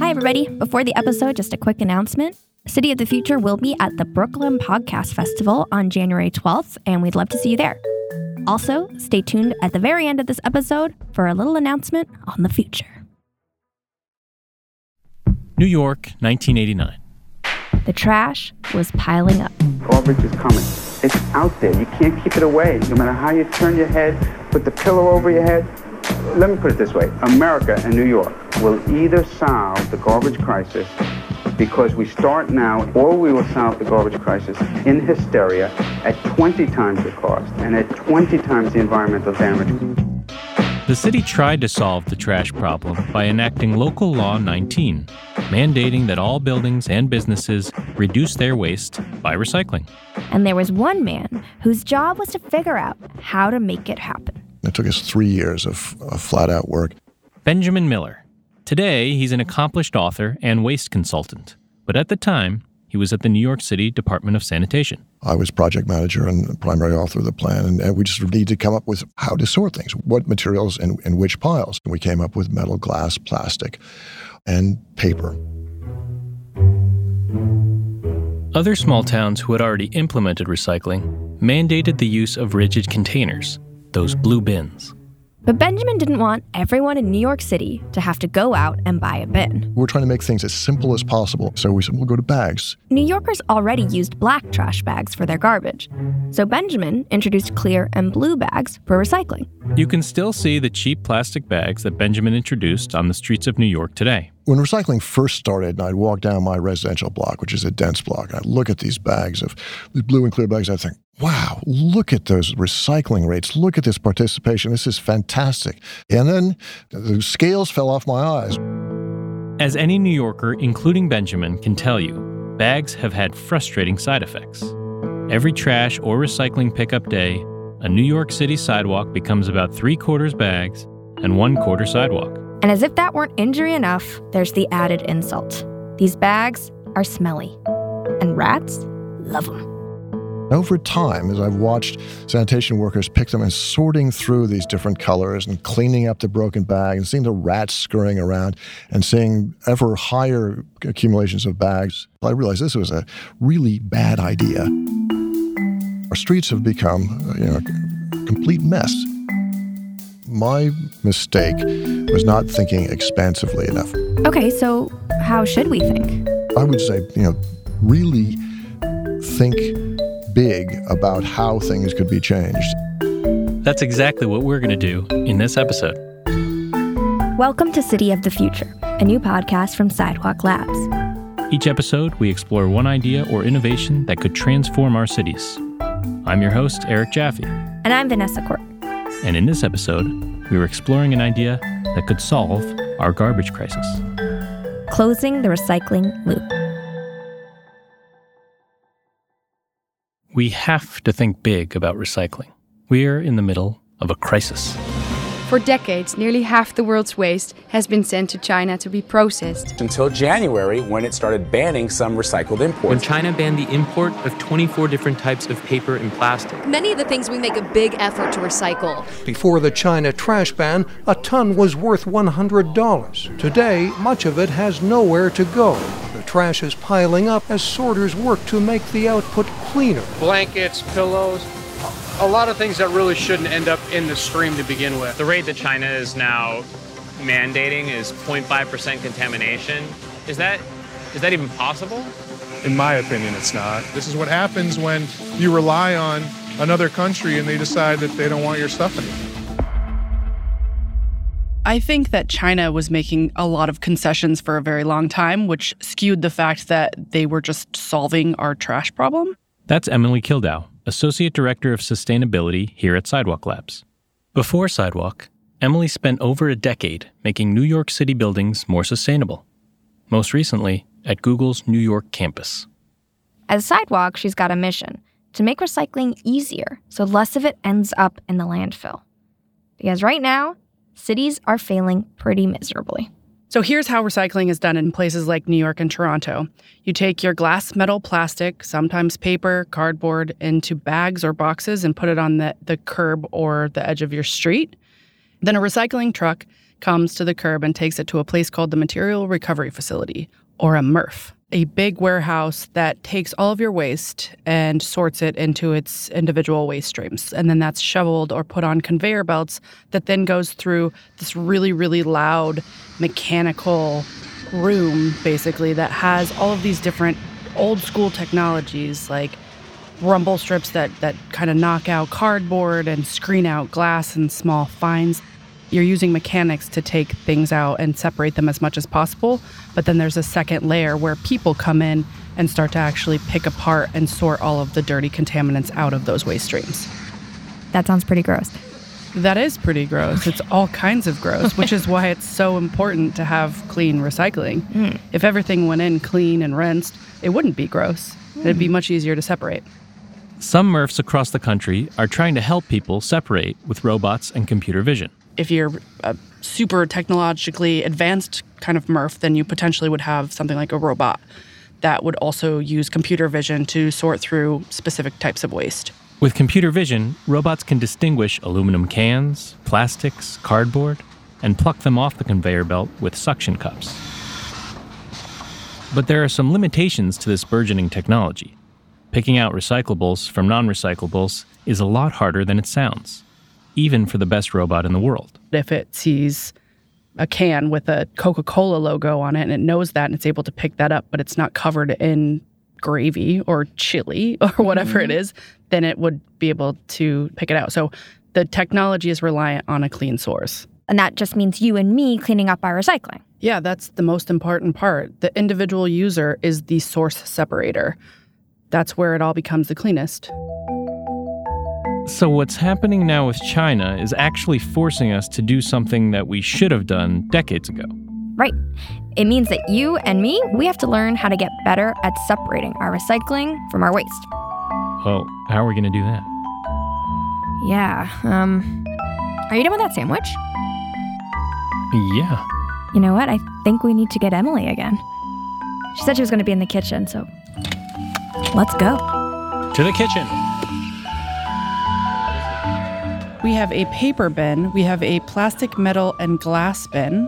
Hi, everybody. Before the episode, just a quick announcement. City of the Future will be at the Brooklyn Podcast Festival on January 12th, and we'd love to see you there. Also, stay tuned at the very end of this episode for a little announcement on the future. New York, 1989. The trash was piling up. Garbage is coming. It's out there. You can't keep it away. No matter how you turn your head, put the pillow over your head. Let me put it this way America and New York will either solve the garbage crisis because we start now, or we will solve the garbage crisis in hysteria at 20 times the cost and at 20 times the environmental damage. The city tried to solve the trash problem by enacting Local Law 19, mandating that all buildings and businesses reduce their waste by recycling. And there was one man whose job was to figure out how to make it happen. It took us three years of, of flat out work. Benjamin Miller. Today, he's an accomplished author and waste consultant, but at the time, he was at the New York City Department of Sanitation. I was project manager and primary author of the plan, and, and we just needed to come up with how to sort things, what materials and in which piles. And we came up with metal, glass, plastic, and paper. Other small towns who had already implemented recycling mandated the use of rigid containers, those blue bins. But Benjamin didn't want everyone in New York City to have to go out and buy a bin. We're trying to make things as simple as possible. So we said, we'll go to bags. New Yorkers already used black trash bags for their garbage. So Benjamin introduced clear and blue bags for recycling. You can still see the cheap plastic bags that Benjamin introduced on the streets of New York today. When recycling first started, and I'd walk down my residential block, which is a dense block, and I'd look at these bags of these blue and clear bags, I'd think, wow, look at those recycling rates. Look at this participation. This is fantastic. And then the scales fell off my eyes. As any New Yorker, including Benjamin, can tell you, bags have had frustrating side effects. Every trash or recycling pickup day, a New York City sidewalk becomes about three quarters bags and one quarter sidewalk. And as if that weren't injury enough, there's the added insult. These bags are smelly, and rats love them. Over time, as I've watched sanitation workers pick them and sorting through these different colors and cleaning up the broken bag and seeing the rats scurrying around and seeing ever higher accumulations of bags, I realized this was a really bad idea. Our streets have become, you know, a complete mess. My mistake was not thinking expansively enough. Okay, so how should we think? I would say, you know, really think big about how things could be changed. That's exactly what we're going to do in this episode. Welcome to City of the Future, a new podcast from Sidewalk Labs. Each episode, we explore one idea or innovation that could transform our cities. I'm your host, Eric Jaffe. And I'm Vanessa Quirk. And in this episode, we were exploring an idea that could solve our garbage crisis closing the recycling loop. We have to think big about recycling. We're in the middle of a crisis. For decades, nearly half the world's waste has been sent to China to be processed. Until January, when it started banning some recycled imports. When China banned the import of 24 different types of paper and plastic. Many of the things we make a big effort to recycle. Before the China trash ban, a ton was worth $100. Today, much of it has nowhere to go. The trash is piling up as sorters work to make the output cleaner. Blankets, pillows, a lot of things that really shouldn't end up in the stream to begin with. The rate that China is now mandating is 0.5% contamination. Is that is that even possible? In my opinion, it's not. This is what happens when you rely on another country and they decide that they don't want your stuff anymore. I think that China was making a lot of concessions for a very long time, which skewed the fact that they were just solving our trash problem. That's Emily Kildow, Associate Director of Sustainability here at Sidewalk Labs. Before Sidewalk, Emily spent over a decade making New York City buildings more sustainable, most recently at Google's New York campus. As Sidewalk, she's got a mission to make recycling easier so less of it ends up in the landfill. Because right now, cities are failing pretty miserably. So here's how recycling is done in places like New York and Toronto. You take your glass, metal, plastic, sometimes paper, cardboard, into bags or boxes and put it on the, the curb or the edge of your street. Then a recycling truck comes to the curb and takes it to a place called the Material Recovery Facility, or a MRF, a big warehouse that takes all of your waste and sorts it into its individual waste streams. And then that's shoveled or put on conveyor belts that then goes through this really, really loud mechanical room, basically, that has all of these different old school technologies like rumble strips that, that kind of knock out cardboard and screen out glass and small fines. You're using mechanics to take things out and separate them as much as possible. But then there's a second layer where people come in and start to actually pick apart and sort all of the dirty contaminants out of those waste streams. That sounds pretty gross. That is pretty gross. It's all kinds of gross, which is why it's so important to have clean recycling. Mm. If everything went in clean and rinsed, it wouldn't be gross. It'd be much easier to separate. Some MRFs across the country are trying to help people separate with robots and computer vision. If you're a super technologically advanced kind of MRF, then you potentially would have something like a robot that would also use computer vision to sort through specific types of waste. With computer vision, robots can distinguish aluminum cans, plastics, cardboard, and pluck them off the conveyor belt with suction cups. But there are some limitations to this burgeoning technology. Picking out recyclables from non recyclables is a lot harder than it sounds, even for the best robot in the world. If it sees a can with a Coca Cola logo on it and it knows that and it's able to pick that up, but it's not covered in gravy or chili or whatever it mm-hmm. is, then it would be able to pick it out. So the technology is reliant on a clean source. And that just means you and me cleaning up our recycling. Yeah, that's the most important part. The individual user is the source separator. That's where it all becomes the cleanest. So, what's happening now with China is actually forcing us to do something that we should have done decades ago. Right. It means that you and me, we have to learn how to get better at separating our recycling from our waste. Well, how are we going to do that? Yeah. Um Are you done with that sandwich? Yeah. You know what? I think we need to get Emily again. She said she was going to be in the kitchen, so let's go. To the kitchen. We have a paper bin, we have a plastic, metal, and glass bin,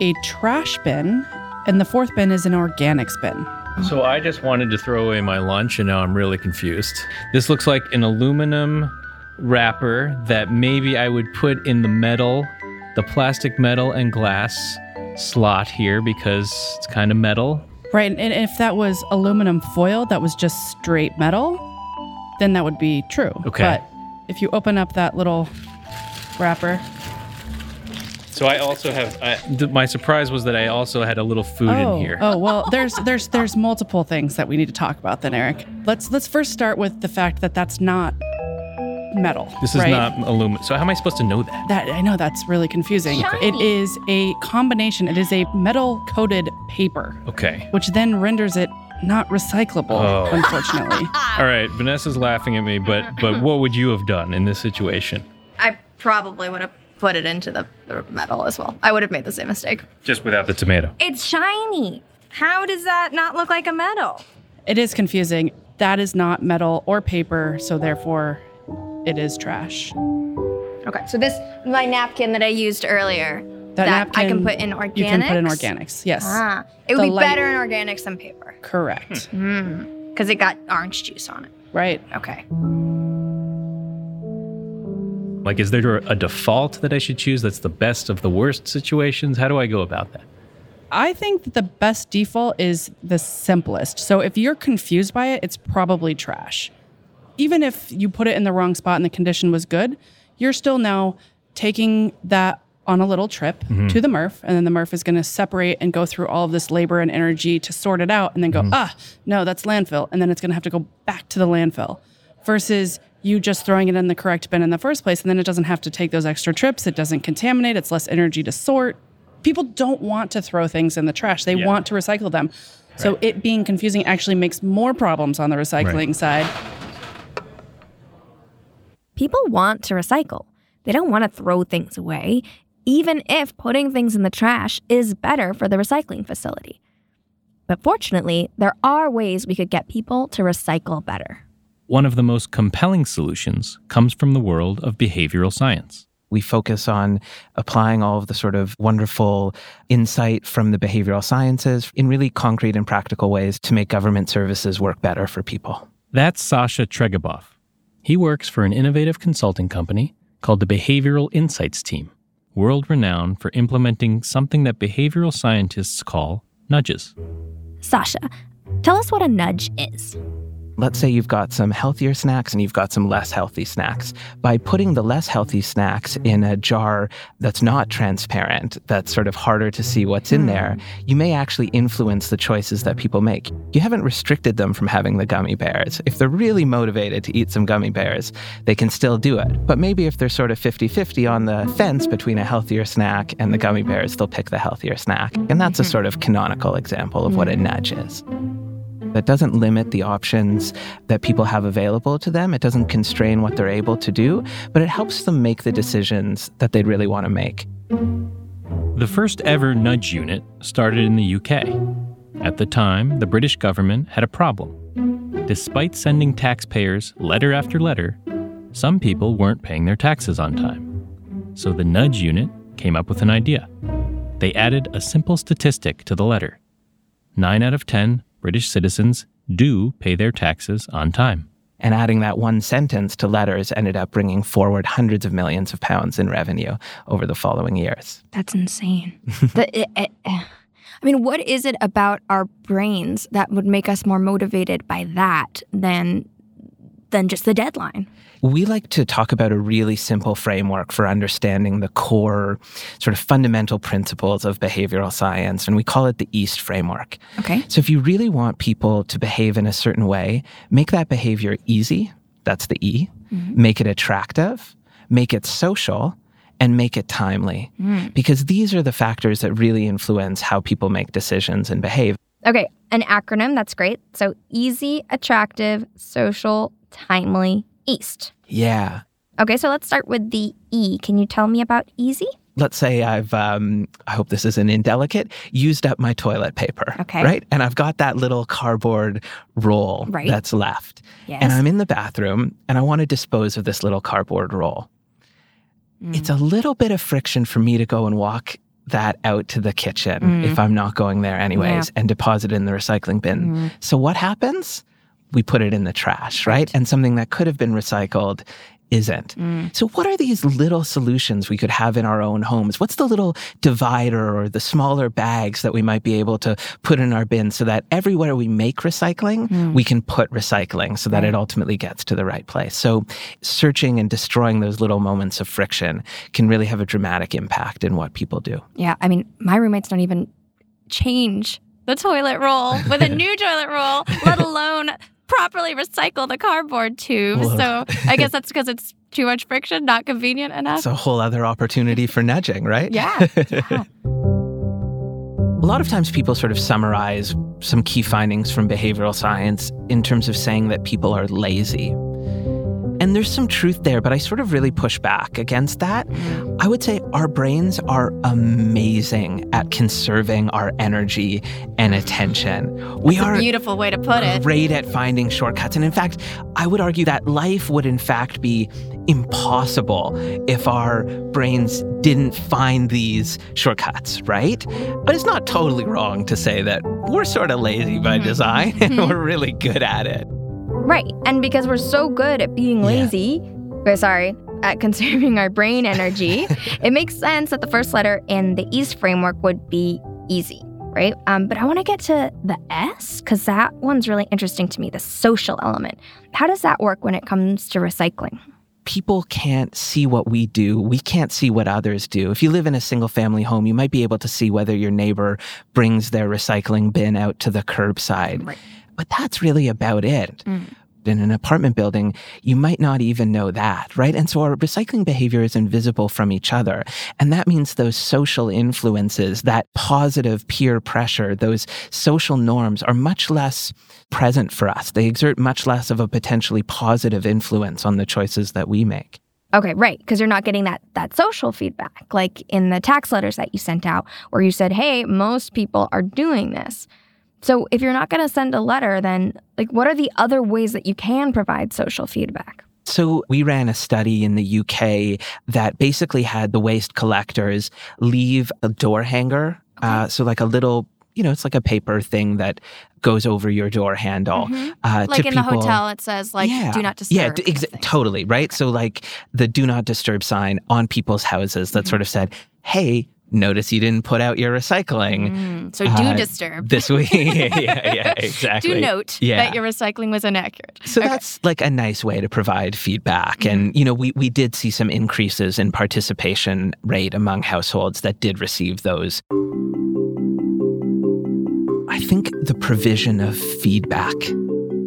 a trash bin, and the fourth bin is an organics bin. So, I just wanted to throw away my lunch and now I'm really confused. This looks like an aluminum wrapper that maybe I would put in the metal, the plastic, metal, and glass slot here because it's kind of metal. Right, and if that was aluminum foil that was just straight metal, then that would be true. Okay. But if you open up that little wrapper, So I also have. I, th- my surprise was that I also had a little food oh, in here. oh well, there's there's there's multiple things that we need to talk about then, Eric. Let's let's first start with the fact that that's not metal. This is right? not aluminum. So how am I supposed to know that? That I know that's really confusing. It is a combination. It is a metal coated paper, Okay. which then renders it not recyclable, Oh. unfortunately. All right. Vanessa's laughing at me, but but what would you have done in this situation? I probably would have put it into the, the metal as well. I would have made the same mistake. Just without the tomato. It's shiny. How does that not look like a metal? It is confusing. That is not metal or paper, so therefore it is trash. Okay, so this my napkin that I used earlier. That I can put in organics. You can put in organics, yes. Ah, it would The be light- better in organics than paper. Correct. Because it got orange juice on it. Right. Okay. Like, is there a default that I should choose that's the best of the worst situations? How do I go about that? I think that the best default is the simplest. So if you're confused by it, it's probably trash. Even if you put it in the wrong spot and the condition was good, you're still now taking that on a little trip Mhm. to the MRF, and then the MRF is going to separate and go through all of this labor and energy to sort it out, and then go, Mhm. ah, no, that's landfill, and then it's going to have to go back to the landfill, versus you just throwing it in the correct bin in the first place, and then it doesn't have to take those extra trips. It doesn't contaminate. It's less energy to sort. People don't want to throw things in the trash. They Yeah. want to recycle them. So it being confusing actually makes more problems on the recycling side. People want to recycle. They don't want to throw things away, even if putting things in the trash is better for the recycling facility. But fortunately, there are ways we could get people to recycle better. One of the most compelling solutions comes from the world of behavioral science. We focus on applying all of the sort of wonderful insight from the behavioral sciences in really concrete and practical ways to make government services work better for people. That's Sasha Tregebov. He works for an innovative consulting company called the Behavioral Insights Team, world renowned for implementing something that behavioral scientists call nudges. Sasha, tell us what a nudge is. Let's mm-hmm. say you've got some healthier snacks and you've got some less healthy snacks. By putting the less healthy snacks in a jar that's not transparent, that's sort of harder to see what's in there, mm. you may actually influence the choices that people make. You haven't restricted them from having the gummy bears. If they're really motivated to eat some gummy bears, they can still do it. But maybe if they're sort of 50 50 on the fence between a healthier snack and the gummy bears, they'll pick the healthier snack. And that's a mm-hmm. sort of canonical example of what a nudge is. That doesn't limit the options that people have available to them. It doesn't constrain what they're able to do, but it helps them make the decisions that they'd really want to make. The first ever nudge unit started in the UK. At the time, the British government had a problem. Despite sending taxpayers letter after letter, some people weren't paying their taxes on time. So the nudge unit came up with an idea. They added a simple statistic to the letter 9 out of 10 British citizens do pay their taxes on time. And adding that one sentence to letters ended up bringing forward hundreds of millions of pounds in revenue over the following years. That's insane. the, it, it, I mean, what is it about our brains that would make us more motivated by that than than just the deadline? We like to talk about a really simple framework for understanding the core, sort of fundamental principles of behavioral science, and we call it the EAST framework. Okay. So, if you really want people to behave in a certain way, make that behavior easy. That's the E. Mm-hmm. Make it attractive, make it social, and make it timely. Mm. Because these are the factors that really influence how people make decisions and behave. Okay, an acronym, that's great. So easy, attractive, social, timely, east. Yeah. Okay, so let's start with the E. Can you tell me about easy? Let's say I've, um, I hope this isn't indelicate, used up my toilet paper. Okay. Right? And I've got that little cardboard roll Right. that's left. Yes. And I'm in the bathroom and I want to dispose of this little cardboard roll. It's a Mm. little bit of friction for me to go and walk that out to the kitchen Mm. if I'm not going there anyways Yeah. and deposit it in the recycling bin. Mhm. So what happens? We put it in the trash, right? And something that could have been recycled isn't. Mm. So, what are these little solutions we could have in our own homes? What's the little divider or the smaller bags that we might be able to put in our bin so that everywhere we make recycling, Mm. we can put recycling so that Right. it ultimately gets to the right place? So, searching and destroying those little moments of friction can really have a dramatic impact in what people do. Yeah, I mean, my roommates don't even change the toilet roll with a new toilet roll, let alone properly recycle the cardboard tube. Whoa. So I guess that's because it's too much friction, not convenient enough. It's a whole other opportunity for nudging, right? Yeah, yeah. A lot of times people sort of summarize some key findings from behavioral science in terms of saying that people are lazy. And there's some truth there, but I sort of really push back against that. I would say our brains are amazing at conserving our energy and attention. We That's a are beautiful way to put it. great at finding shortcuts. And in fact, I would argue that life would, in fact, be impossible if our brains didn't find these shortcuts, right? But it's not totally wrong to say that we're sort of lazy by mm-hmm. design and we're mm-hmm. really good at it. Right. And because we're so good at being lazy, we're sorry, at conserving our brain energy, it makes sense that the first letter in the EAST framework would be easy, right? Um, but I want to get to the S because that one's really interesting to me the social element. How does that work when it comes to recycling? people can't see what we do. We can't see what others do. If you live in a single family home, you might be able to see whether your neighbor brings their recycling bin out to the curbside. But that's really about it. Mm. In an apartment building, you might not even know that, right? And so our recycling behavior is invisible from each other. And that means those social influences, that positive peer pressure, those social norms are much less present for us. They exert much less of a potentially positive influence on the choices that we make. Okay, right, because you're not getting that that social feedback, like in the tax letters that you sent out, where you said, "Hey, most people are doing this." So, if you're not going to send a letter, then like, what are the other ways that you can provide social feedback? So, we ran a study in the UK that basically had the waste collectors leave a door hanger. Uh, so, like a little, you know, it's like a paper thing that goes over your door handle. Mhm. Uh, like in the hotel, it says like yeah. "Do not disturb." Yeah, d- exa- totally. Right. So, like the do not disturb sign on people's houses that Mm-hmm. sort of said, hey, notice you didn't put out your recycling. Mm, so do uh, disturb. This week. yeah, yeah, exactly. Do note yeah. that your recycling was inaccurate. So that's like a nice way to provide feedback. And, you know, we, we did see some increases in participation rate among households that did receive those. I think the provision of feedback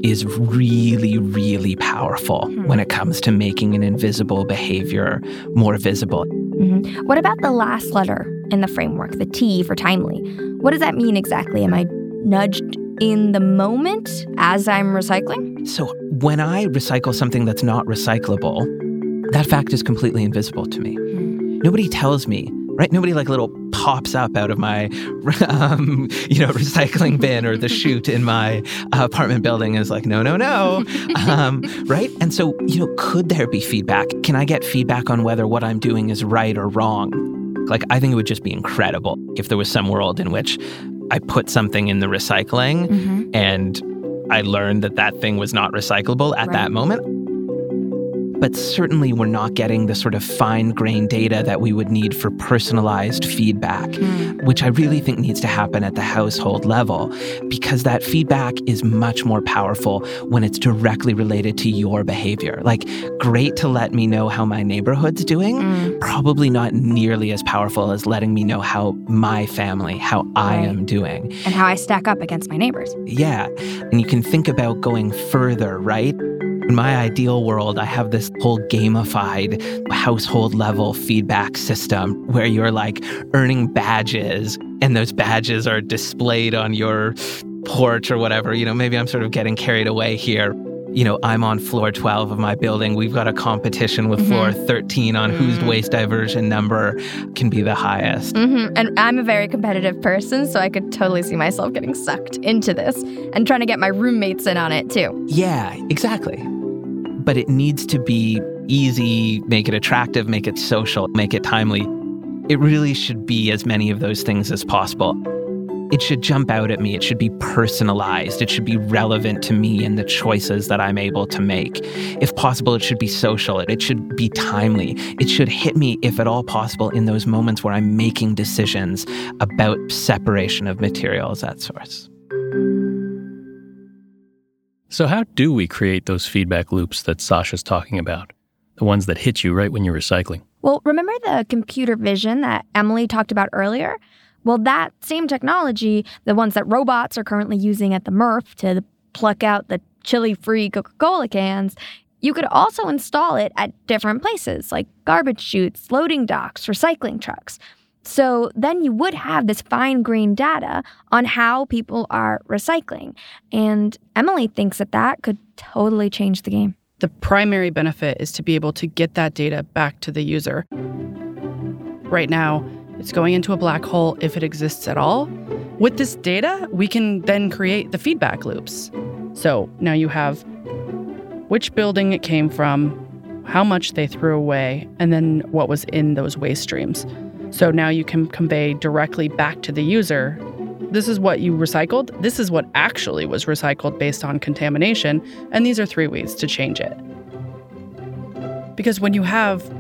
is really, really powerful when it comes to making an invisible behavior more visible. Mhm. What about the last letter in the framework, the T for timely? What does that mean exactly? Am I nudged in the moment as I'm recycling? So when I recycle something that's not recyclable, that fact is completely invisible to me. Nobody tells me, right? Nobody like little pops up out of my, um, you know, recycling bin or the chute in my uh, apartment building is like, no, no, no, um, right? And so, you know, could there be feedback? Can I get feedback on whether what I'm doing is right or wrong? Like, I think it would just be incredible if there was some world in which I put something in the recycling Mm-hmm. and I learned that that thing was not recyclable at that moment. But certainly, we're not getting the sort of fine grained data that we would need for personalized feedback, hmm. which I really think needs to happen at the household level because that feedback is much more powerful when it's directly related to your behavior. Like, great to let me know how my neighborhood's doing, hmm. probably not nearly as powerful as letting me know how my family, how I am doing. And how I stack up against my neighbors. Yeah. And you can think about going further, right? In my ideal world, I have this whole gamified household level feedback system where you're like earning badges and those badges are displayed on your porch or whatever. You know, maybe I'm sort of getting carried away here. You know, I'm on floor 12 of my building. We've got a competition with floor 13 on whose waste diversion number can be the highest. hmm And I'm a very competitive person, so I could totally see myself getting sucked into this and trying to get my roommates in on it too. Yeah, exactly. But it needs to be easy, make it attractive, make it social, make it timely. It really should be as many of those things as possible. It should jump out at me. It should be personalized. It should be relevant to me and the choices that I'm able to make. If possible, it should be social. It should be timely. It should hit me, if at all possible, in those moments where I'm making decisions about separation of materials at source. So, how do we create those feedback loops that Sasha's talking about? The ones that hit you right when you're recycling? Well, remember the computer vision that Emily talked about earlier? Well, that same technology, the ones that robots are currently using at the MRF to pluck out the chili free Coca Cola cans, you could also install it at different places like garbage chutes, loading docks, recycling trucks. So then you would have this fine grained data on how people are recycling. And Emily thinks that that could totally change the game. The primary benefit is to be able to get that data back to the user. Right now, it's going into a black hole if it exists at all. With this data, we can then create the feedback loops. So now you have which building it came from, how much they threw away, and then what was in those waste streams. So now you can convey directly back to the user this is what you recycled, this is what actually was recycled based on contamination, and these are three ways to change it. Because when you have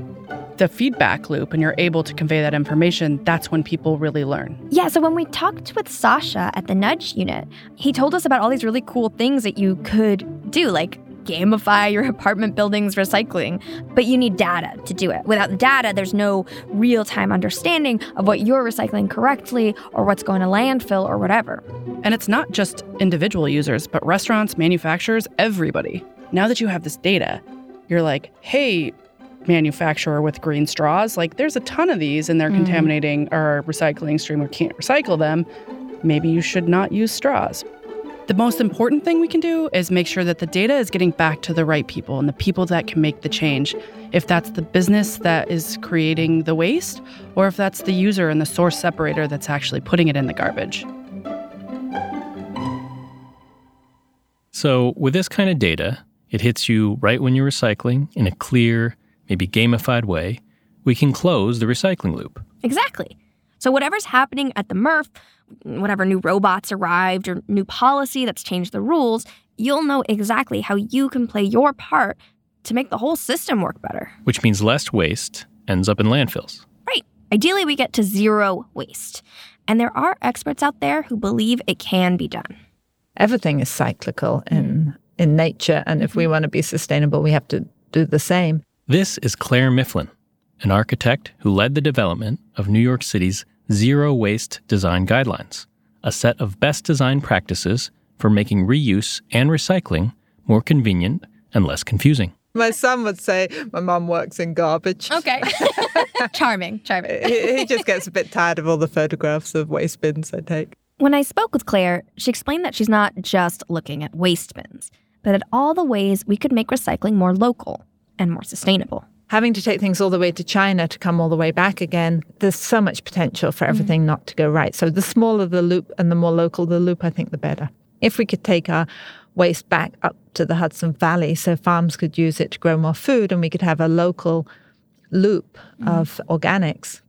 the feedback loop and you're able to convey that information, that's when people really learn. Yeah, so when we talked with Sasha at the Nudge unit, he told us about all these really cool things that you could do, like gamify your apartment building's recycling. But you need data to do it. Without the data, there's no real time understanding of what you're recycling correctly or what's going to landfill or whatever. And it's not just individual users, but restaurants, manufacturers, everybody. Now that you have this data, you're like, hey, manufacturer with green straws, like there's a ton of these and they're Mhm. contaminating our recycling stream. We can't recycle them. Maybe you should not use straws. The most important thing we can do is make sure that the data is getting back to the right people and the people that can make the change. If that's the business that is creating the waste, or if that's the user and the source separator that's actually putting it in the garbage. So, with this kind of data, It hits you right when you're recycling in a clear, maybe gamified way. We can close the recycling loop. Exactly. So, whatever's happening at the MRF, whatever new robots arrived or new policy that's changed the rules, you'll know exactly how you can play your part to make the whole system work better. Which means less waste ends up in landfills. Right. Ideally, we get to zero waste. And there are experts out there who believe it can be done. Everything is cyclical mm. in, in nature. And if we mm-hmm. want to be sustainable, we have to do the same. This is Clare Miflin, an architect who led the development of New York City's Zero Waste Design Guidelines, a set of best design practices for making reuse and recycling more convenient and less confusing. My son would say my mum works in garbage. Okay. charming, charming. he, he just gets a bit tired of all the photographs of waste bins I take. When I spoke with Clare, she explained that she's not just looking at waste bins, but at all the ways we could make recycling more local and more sustainable. Having to take things all the way to China to come all the way back again, there's so much potential for everything mm-hmm. not to go right. So the smaller the loop and the more local the loop, I think the better. If we could take our waste back up to the Hudson Valley so farms could use it to grow more food and we could have a local loop mm. of organics,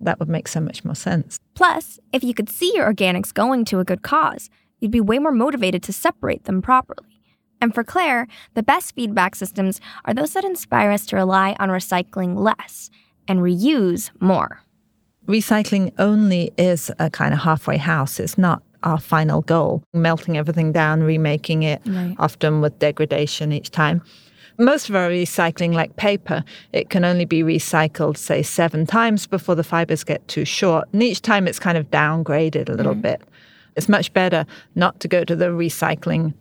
that would make so much more sense. Plus, if you could see your organics going to a good cause, you'd be way more motivated to separate them properly. And for Clare, the best feedback systems are those that inspire us to rely on recycling less and reuse more. Recycling only is a kind of halfway house. It's not our final goal, melting everything down, remaking it, right. often with degradation each time. Most of our recycling, like paper, it can only be recycled, say, seven times before the fibers get too short. And each time it's kind of downgraded a little mm. bit. It's much better not to go to the recycling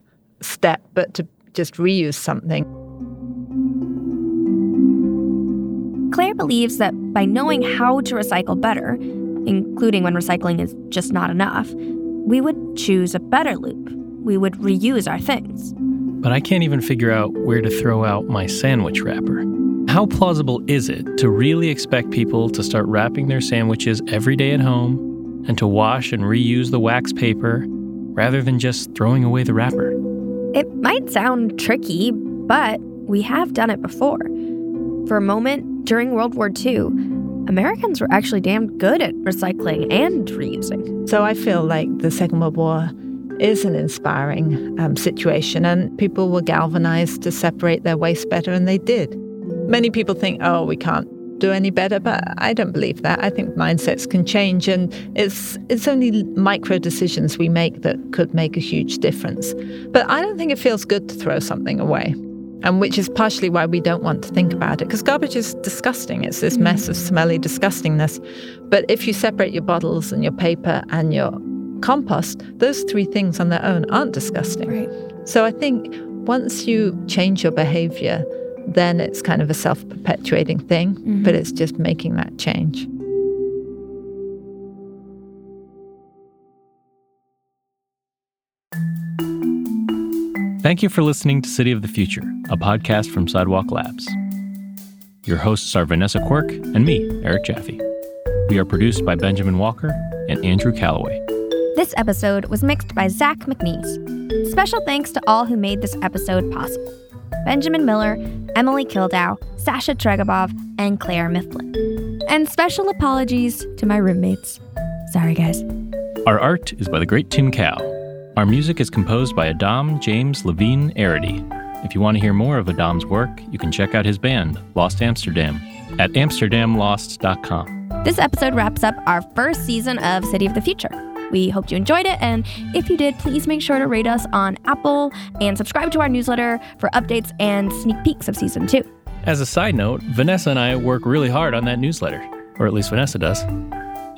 step, but to just reuse something. Clare believes that by knowing how to recycle better, including when recycling is just not enough, we would choose a better loop. We would reuse our things. But I can't even figure out where to throw out my sandwich wrapper. How plausible is it to really expect people to start wrapping their sandwiches every day at home and to wash and reuse the wax paper rather than just throwing away the wrapper? It might sound tricky, but we have done it before. For a moment during World War II, Americans were actually damn good at recycling and reusing. So I feel like the Second World War is an inspiring um, situation, and people were galvanized to separate their waste better, and they did. Many people think, oh, we can't do any better, but I don't believe that. I think mindsets can change, and it's it's only micro decisions we make that could make a huge difference. But I don't think it feels good to throw something away and which is partially why we don't want to think about it because garbage is disgusting. It's this mm. mess of smelly disgustingness. But if you separate your bottles and your paper and your compost, those three things on their own aren't disgusting. Right. So I think once you change your behavior, then it's kind of a self perpetuating thing, mm-hmm. but it's just making that change. Thank you for listening to City of the Future, a podcast from Sidewalk Labs. Your hosts are Vanessa Quirk and me, Eric Jaffe. We are produced by Benjamen Walker and Andrew Callaway. This episode was mixed by Zach McNees. Special thanks to all who made this episode possible Benjamin Miller, Emily Kildow, Sasha Tregebov, and Clare Miflin. And special apologies to my roommates. Sorry, guys. Our art is by the Great Tin Cow. Our music is composed by Adam James Levine Arity. If you want to hear more of Adam's work, you can check out his band, Lost Amsterdam, at amsterdamlost.com. This episode wraps up our first season of City of the Future. We hope you enjoyed it, and if you did, please make sure to rate us on Apple and subscribe to our newsletter for updates and sneak peeks of season two. As a side note, Vanessa and I work really hard on that newsletter, or at least Vanessa does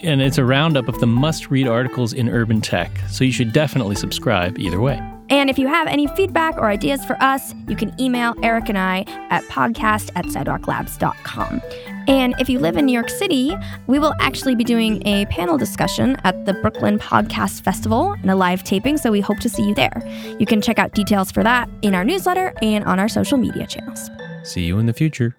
and it's a roundup of the must read articles in urban tech, so you should definitely subscribe either way. And if you have any feedback or ideas for us, you can email Eric and I at podcast at sidewalklabs.com. And if you live in New York City, we will actually be doing a panel discussion at the Brooklyn Podcast Festival and a live taping, so we hope to see you there. You can check out details for that in our newsletter and on our social media channels. See you in the future.